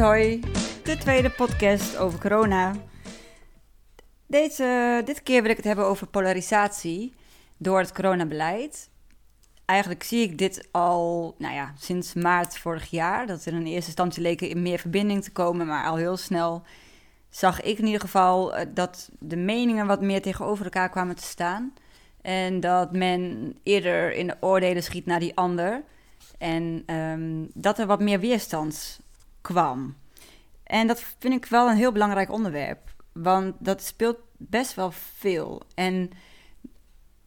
Hoi. De tweede podcast over corona. Deze, dit keer wil ik het hebben over polarisatie door het coronabeleid. Eigenlijk zie ik dit al nou ja, sinds maart vorig jaar. Dat er in eerste instantie leken in meer verbinding te komen, maar al heel snel zag ik in ieder geval eh, dat de meningen wat meer tegenover elkaar kwamen te staan. En dat men eerder in de oordelen schiet naar die ander. En ehm, dat er wat meer weerstand kwam. En dat vind ik wel een heel belangrijk onderwerp. Want dat speelt best wel veel. En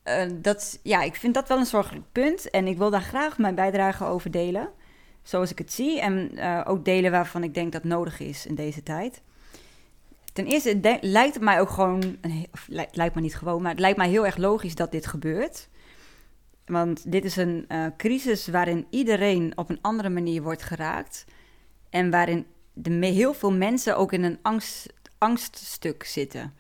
uh, dat, ja, ik vind dat wel een zorgelijk punt. En ik wil daar graag mijn bijdrage over delen. Zoals ik het zie. En uh, ook delen waarvan ik denk dat nodig is in deze tijd. Ten eerste lijkt het mij ook gewoon, of lijkt me niet gewoon, maar het lijkt mij heel erg logisch dat dit gebeurt. Want dit is een uh, crisis waarin iedereen op een andere manier wordt geraakt. En waarin de, heel veel mensen ook in een angst, angststuk zitten.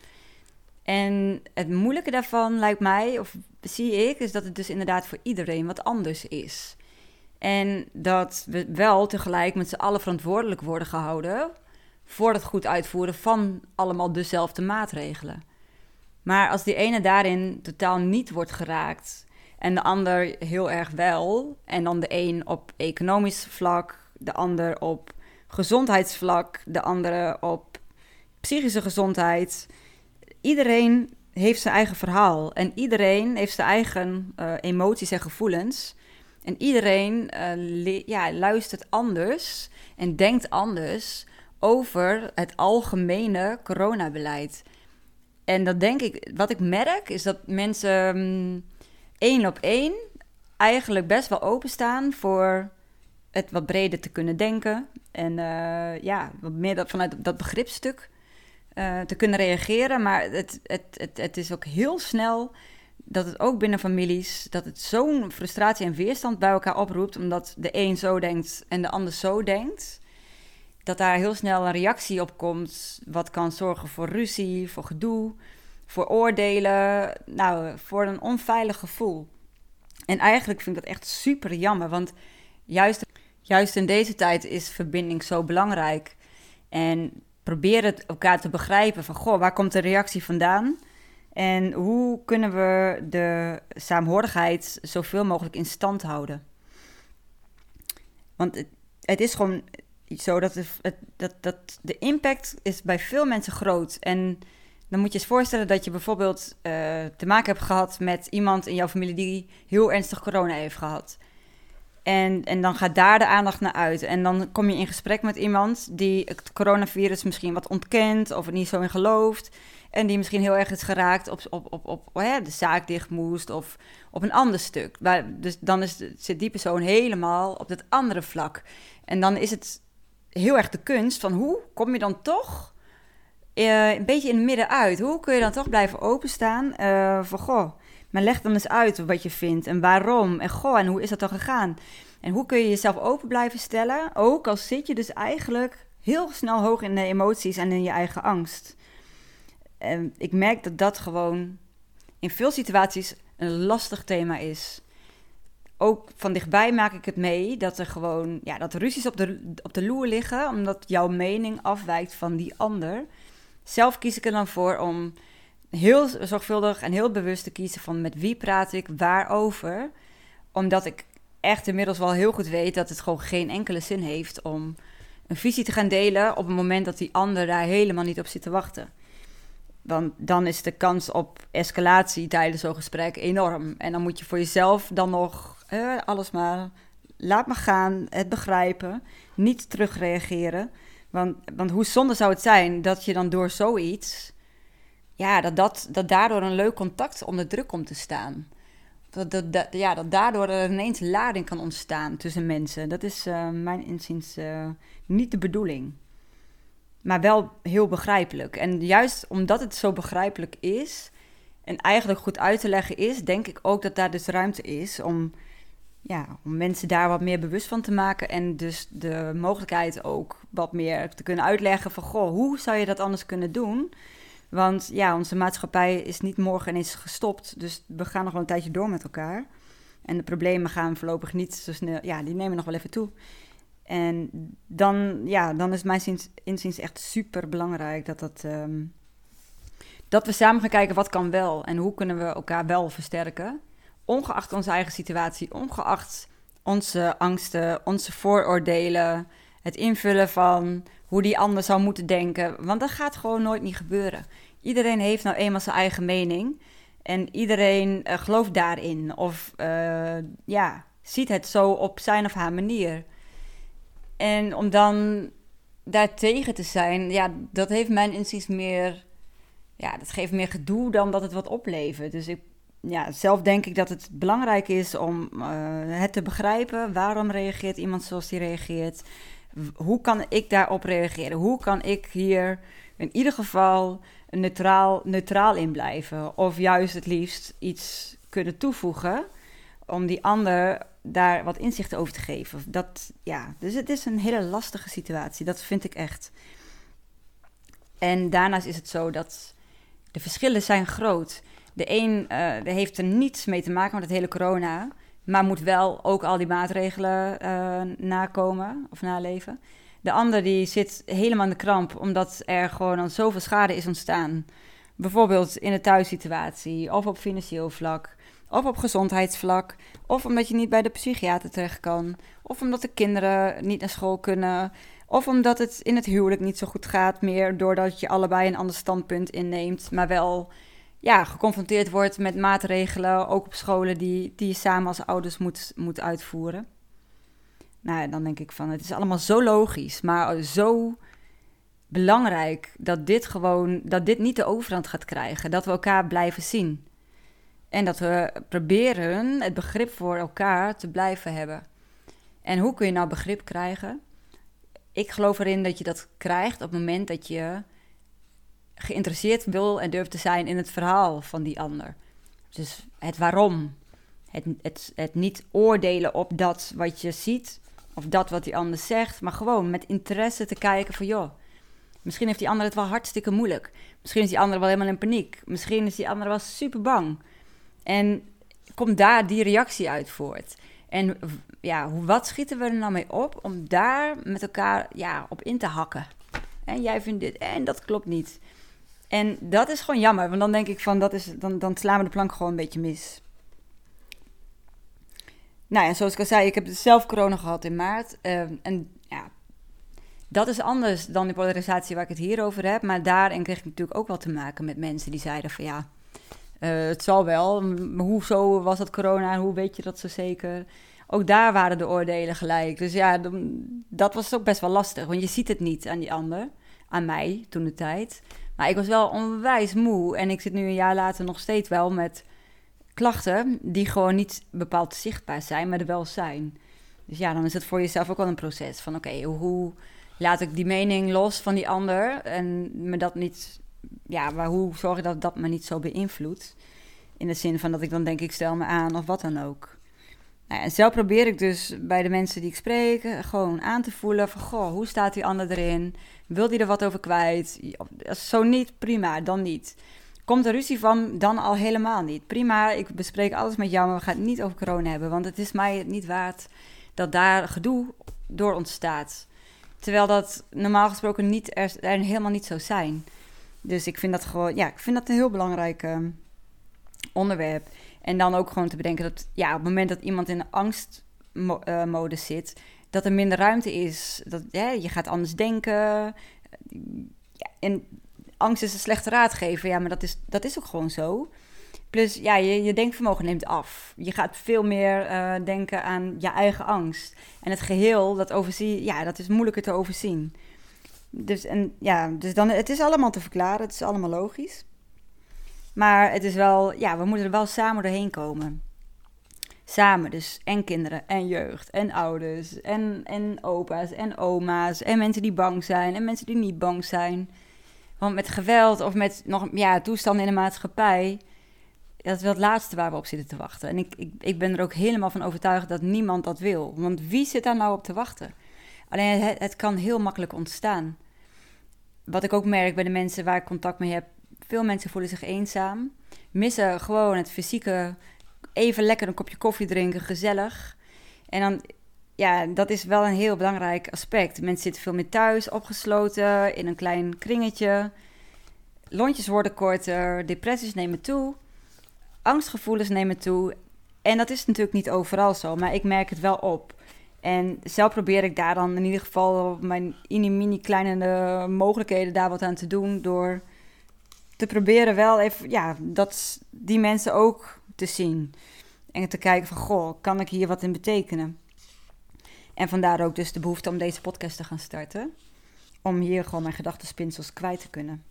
En het moeilijke daarvan lijkt mij, of zie ik, is dat het dus inderdaad voor iedereen wat anders is. En dat we wel tegelijk met z'n allen verantwoordelijk worden gehouden voor het goed uitvoeren van allemaal dezelfde maatregelen. Maar als die ene daarin totaal niet wordt geraakt en de ander heel erg wel, en dan de een op economisch vlak, de ander op gezondheidsvlak, de andere op psychische gezondheid. Iedereen heeft zijn eigen verhaal en iedereen heeft zijn eigen uh, emoties en gevoelens. En iedereen uh, ja, luistert anders en denkt anders over het algemene coronabeleid. En dat denk ik, wat ik merk, is dat mensen um, één op één eigenlijk best wel openstaan voor het wat breder te kunnen denken. En uh, ja, wat meer dat, vanuit dat begripstuk uh, te kunnen reageren. Maar het, het, het, het is ook heel snel dat het ook binnen families, dat het zo'n frustratie en weerstand bij elkaar oproept, omdat de een zo denkt en de ander zo denkt, dat daar heel snel een reactie op komt, wat kan zorgen voor ruzie, voor gedoe, voor oordelen, nou, voor een onveilig gevoel. En eigenlijk vind ik dat echt super jammer, want juist juist in deze tijd is verbinding zo belangrijk. En probeer het elkaar te begrijpen van, goh, waar komt de reactie vandaan? En hoe kunnen we de saamhorigheid zoveel mogelijk in stand houden? Want het, is gewoon zo dat, het, dat, dat de impact is bij veel mensen groot. En dan moet je eens voorstellen dat je bijvoorbeeld uh, te maken hebt gehad met iemand in jouw familie die heel ernstig corona heeft gehad. En, en dan gaat daar de aandacht naar uit. En dan kom je in gesprek met iemand die het coronavirus misschien wat ontkent of er niet zo in gelooft. En die misschien heel erg is geraakt op, op, op, op oh de zaak dicht moest of op een ander stuk. Dus dan is, zit die persoon helemaal op het andere vlak. En dan is het heel erg de kunst van hoe kom je dan toch uh, een beetje in het midden uit? Hoe kun je dan toch blijven openstaan uh, voor goh maar leg dan eens uit wat je vindt en waarom. En goh, en hoe is dat dan gegaan? En hoe kun je jezelf open blijven stellen? Ook al zit je dus eigenlijk heel snel hoog in de emoties en in je eigen angst. En ik merk dat dat gewoon in veel situaties een lastig thema is. Ook van dichtbij maak ik het mee dat er gewoon ja, dat ruzies op de, op de loer liggen, omdat jouw mening afwijkt van die ander. Zelf kies ik er dan voor om heel zorgvuldig en heel bewust te kiezen van met wie praat ik waarover. Omdat ik echt inmiddels wel heel goed weet dat het gewoon geen enkele zin heeft om een visie te gaan delen op het moment dat die ander daar helemaal niet op zit te wachten. Want dan is de kans op escalatie tijdens zo'n gesprek enorm. En dan moet je voor jezelf dan nog eh, alles maar laat me gaan, het begrijpen, niet terugreageren. Want, want hoe zonde zou het zijn dat je dan door zoiets ja, dat, dat, dat daardoor een leuk contact onder druk komt te staan. Dat, dat, ja, dat daardoor er ineens lading kan ontstaan tussen mensen. Dat is uh, mijn inziens uh, niet de bedoeling. Maar wel heel begrijpelijk. En juist omdat het zo begrijpelijk is en eigenlijk goed uit te leggen is, denk ik ook dat daar dus ruimte is om, ja, om mensen daar wat meer bewust van te maken. En dus de mogelijkheid ook wat meer te kunnen uitleggen van, goh, hoe zou je dat anders kunnen doen? Want ja, onze maatschappij is niet morgen ineens gestopt. Dus we gaan nog wel een tijdje door met elkaar. En de problemen gaan voorlopig niet zo snel. Ja, die nemen nog wel even toe. En dan, ja, dan is mijn inziens echt super belangrijk dat, dat, ehm, dat we samen gaan kijken wat kan wel en hoe kunnen we elkaar wel versterken. Ongeacht onze eigen situatie, ongeacht onze angsten, onze vooroordelen, het invullen van hoe die ander zou moeten denken. Want dat gaat gewoon nooit niet gebeuren. Iedereen heeft nou eenmaal zijn eigen mening. En iedereen uh, gelooft daarin. Of uh, ja, ziet het zo op zijn of haar manier. En om dan daartegen te zijn, ja, dat heeft mijn inziens meer. Ja, dat geeft meer gedoe dan dat het wat oplevert. Dus ik, ja, zelf denk ik dat het belangrijk is om uh, het te begrijpen. Waarom reageert iemand zoals die reageert? Hoe kan ik daarop reageren? Hoe kan ik hier in ieder geval neutraal, neutraal in blijven? Of juist het liefst iets kunnen toevoegen om die ander daar wat inzicht over te geven. Dat, ja, dus het is een hele lastige situatie, dat vind ik echt. En daarnaast is het zo dat de verschillen zijn groot. De een uh, heeft er niets mee te maken met het hele corona, maar moet wel ook al die maatregelen uh, nakomen of naleven. De ander die zit helemaal in de kramp omdat er gewoon al zoveel schade is ontstaan. Bijvoorbeeld in de thuissituatie of op financieel vlak of op gezondheidsvlak, of omdat je niet bij de psychiater terecht kan, of omdat de kinderen niet naar school kunnen, of omdat het in het huwelijk niet zo goed gaat meer doordat je allebei een ander standpunt inneemt, maar wel ja, geconfronteerd wordt met maatregelen, ook op scholen die, die je samen als ouders moet, moet uitvoeren. Nou, dan denk ik van, het is allemaal zo logisch, maar zo belangrijk dat dit gewoon, dat dit niet de overhand gaat krijgen, dat we elkaar blijven zien. En dat we proberen het begrip voor elkaar te blijven hebben. En hoe kun je nou begrip krijgen? Ik geloof erin dat je dat krijgt op het moment dat je geïnteresseerd wil en durft te zijn in het verhaal van die ander. Dus het waarom. Het, het, het niet oordelen op dat wat je ziet of dat wat die ander zegt, maar gewoon met interesse te kijken van joh, misschien heeft die ander het wel hartstikke moeilijk. Misschien is die ander wel helemaal in paniek. Misschien is die ander wel super bang. En komt daar die reactie uit voort? En ja, wat schieten we er nou mee op om daar met elkaar ja, op in te hakken? En jij vindt dit en dat klopt niet. En dat is gewoon jammer, want dan denk ik van dat is, dan, dan slaan we de plank gewoon een beetje mis. Nou ja, zoals ik al zei, ik heb zelf corona gehad in maart. Ehm, en ja, dat is anders dan de polarisatie waar ik het hier over heb. Maar daarin kreeg ik natuurlijk ook wel te maken met mensen die zeiden van ja, uh, het zal wel. Maar hoezo was dat corona hoe weet je dat zo zeker? Ook daar waren de oordelen gelijk. Dus ja, dat was ook best wel lastig. Want je ziet het niet aan die ander, aan mij toen de tijd. Maar ik was wel onwijs moe. En ik zit nu een jaar later nog steeds wel met klachten die gewoon niet bepaald zichtbaar zijn, maar er wel zijn. Dus ja, dan is het voor jezelf ook wel een proces van oké, hoe laat ik die mening los van die ander en me dat niet ja, maar hoe zorg je dat dat me niet zo beïnvloedt? In de zin van dat ik dan denk, ik stel me aan of wat dan ook. Nou en zelf probeer ik dus bij de mensen die ik spreek gewoon aan te voelen van, goh, hoe staat die ander erin? Wil die er wat over kwijt? Zo niet, prima, dan niet. Komt er ruzie van, dan al helemaal niet. Prima, ik bespreek alles met jou, maar we gaan het niet over corona hebben, want het is mij niet waard dat daar gedoe door ontstaat. Terwijl dat normaal gesproken niet er, er helemaal niet zou zijn. Dus ik vind dat gewoon, ja, ik vind dat een heel belangrijk ehm, onderwerp. En dan ook gewoon te bedenken dat, ja, op het moment dat iemand in angstmodus zit, dat er minder ruimte is. Dat ja, je gaat anders denken. Ja, en angst is een slechte raadgever, ja, maar dat is, dat is ook gewoon zo. Plus, ja, je, je denkvermogen neemt af. Je gaat veel meer uh, denken aan je eigen angst. En het geheel, dat overzie, ja, dat is moeilijker te overzien. Dus, en, ja, dus dan, het is allemaal te verklaren, het is allemaal logisch. Maar het is wel, ja, we moeten er wel samen doorheen komen. Samen, dus en kinderen en jeugd en ouders en, en opa's en oma's en mensen die bang zijn en mensen die niet bang zijn. Want met geweld of met nog ja, toestanden in de maatschappij, dat is wel het laatste waar we op zitten te wachten. En ik, ik, ik ben er ook helemaal van overtuigd dat niemand dat wil. Want wie zit daar nou op te wachten? Alleen het, het kan heel makkelijk ontstaan. Wat ik ook merk bij de mensen waar ik contact mee heb, veel mensen voelen zich eenzaam. Missen gewoon het fysieke, even lekker een kopje koffie drinken, gezellig. En dan ja, dat is wel een heel belangrijk aspect. Mensen zitten veel meer thuis, opgesloten, in een klein kringetje. Lontjes worden korter, depressies nemen toe, angstgevoelens nemen toe. En dat is natuurlijk niet overal zo, maar ik merk het wel op. En zelf probeer ik daar dan in ieder geval mijn mini kleine mogelijkheden daar wat aan te doen. Door te proberen wel even, ja, dat die mensen ook te zien. En te kijken van, goh, kan ik hier wat in betekenen? En vandaar ook dus de behoefte om deze podcast te gaan starten. Om hier gewoon mijn gedachtenspinsels kwijt te kunnen.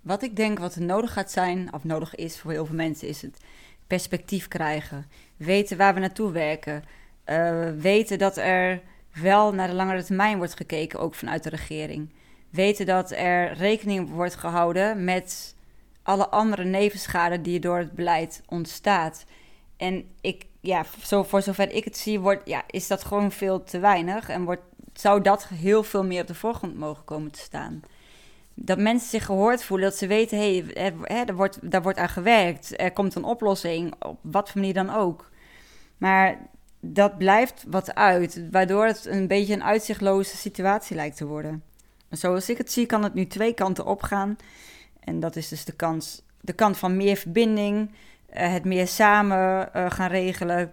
Wat ik denk wat er nodig gaat zijn, of nodig is voor heel veel mensen, is het perspectief krijgen. Weten waar we naartoe werken. Uh, weten dat er wel naar de langere termijn wordt gekeken, ook vanuit de regering. Weten dat er rekening wordt gehouden met alle andere nevenschade die door het beleid ontstaat. En ik, ja, zo, voor zover ik het zie, wordt, ja, is dat gewoon veel te weinig. En wordt, zou dat heel veel meer op de voorgrond mogen komen te staan. Dat mensen zich gehoord voelen, dat ze weten, hé, hey, er, wordt, daar wordt aan gewerkt. Er komt een oplossing, op wat voor manier dan ook. Maar dat blijft wat uit, waardoor het een beetje een uitzichtloze situatie lijkt te worden. Zoals ik het zie, kan het nu twee kanten opgaan. En dat is dus de, kans, de kant van meer verbinding, eh, het meer samen uh, gaan regelen,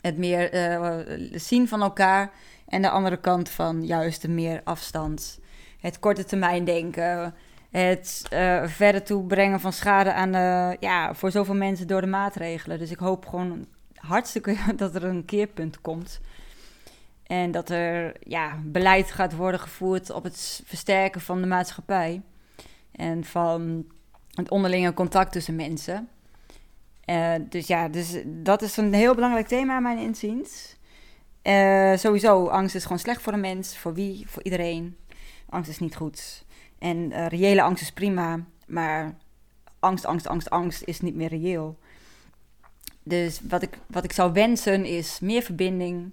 het meer uh, zien van elkaar. En de andere kant van juist de meer afstand. Het korte termijn denken, het verder toebrengen van schade aan ja, voor zoveel mensen door de maatregelen. Dus ik hoop gewoon hartstikke dat er een keerpunt komt. En dat er ja, beleid gaat worden gevoerd op het versterken van de maatschappij. En van het onderlinge contact tussen mensen. Uh, dus ja, dus dat is een heel belangrijk thema, mijn inziens. Uh, sowieso, angst is gewoon slecht voor een mens. Voor wie? Voor iedereen. Angst is niet goed. En uh, reële angst is prima. Maar angst, angst, angst, angst is niet meer reëel. Dus wat ik, wat ik zou wensen is meer verbinding,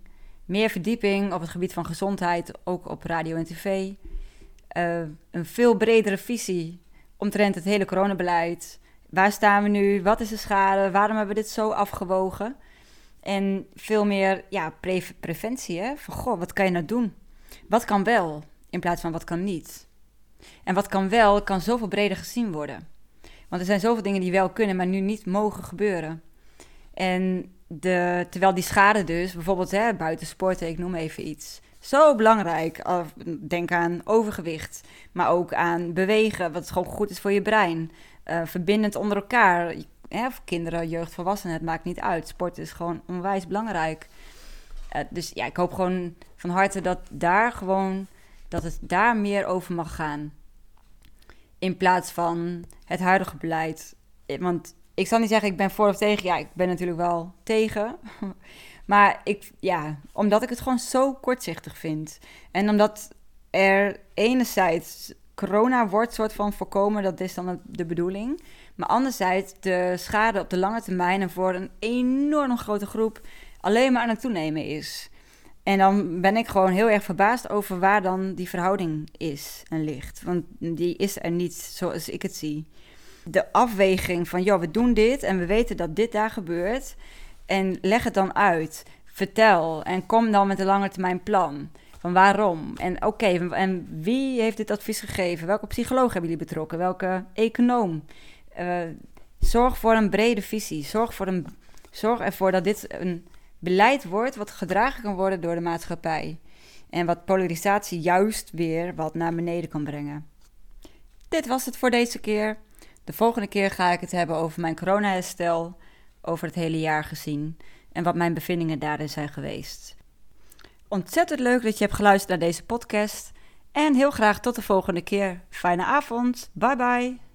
meer verdieping op het gebied van gezondheid, ook op radio en tv. Uh, een veel bredere visie omtrent het hele coronabeleid. Waar staan we nu? Wat is de schade? Waarom hebben we dit zo afgewogen? En veel meer ja, preventie. Van goh, wat kan je nou doen? Wat kan wel in plaats van wat kan niet? En wat kan wel, kan zoveel breder gezien worden. Want er zijn zoveel dingen die wel kunnen, maar nu niet mogen gebeuren. En de, terwijl die schade dus, bijvoorbeeld hè, buiten ik noem even iets, zo belangrijk. Denk aan overgewicht, maar ook aan bewegen, wat gewoon goed is voor je brein. Uh, verbindend onder elkaar. Hè, kinderen, jeugd, volwassenen, het maakt niet uit. Sport is gewoon onwijs belangrijk. Uh, dus ja, ik hoop gewoon van harte dat daar gewoon, dat het daar meer over mag gaan. In plaats van het huidige beleid. Want ik zal niet zeggen ik ben voor of tegen. Ja, ik ben natuurlijk wel tegen. maar ik, ja, omdat ik het gewoon zo kortzichtig vind. En omdat er enerzijds corona wordt soort van voorkomen, dat is dan de bedoeling. Maar anderzijds de schade op de lange termijn en voor een enorm grote groep alleen maar aan het toenemen is. En dan ben ik gewoon heel erg verbaasd over waar dan die verhouding is en ligt. Want die is er niet zoals ik het zie de afweging van, joh, we doen dit en we weten dat dit daar gebeurt. En leg het dan uit. Vertel en kom dan met een lange termijn plan. Van waarom? En oké, en wie heeft dit advies gegeven? Welke psycholoog hebben jullie betrokken? Welke econoom? Uh, zorg voor een brede visie. Zorg, voor een, zorg ervoor dat dit een beleid wordt wat gedragen kan worden door de maatschappij. En wat polarisatie juist weer wat naar beneden kan brengen. Dit was het voor deze keer. De volgende keer ga ik het hebben over mijn corona-herstel, over het hele jaar gezien en wat mijn bevindingen daarin zijn geweest. Ontzettend leuk dat je hebt geluisterd naar deze podcast en heel graag tot de volgende keer. Fijne avond. Bye bye.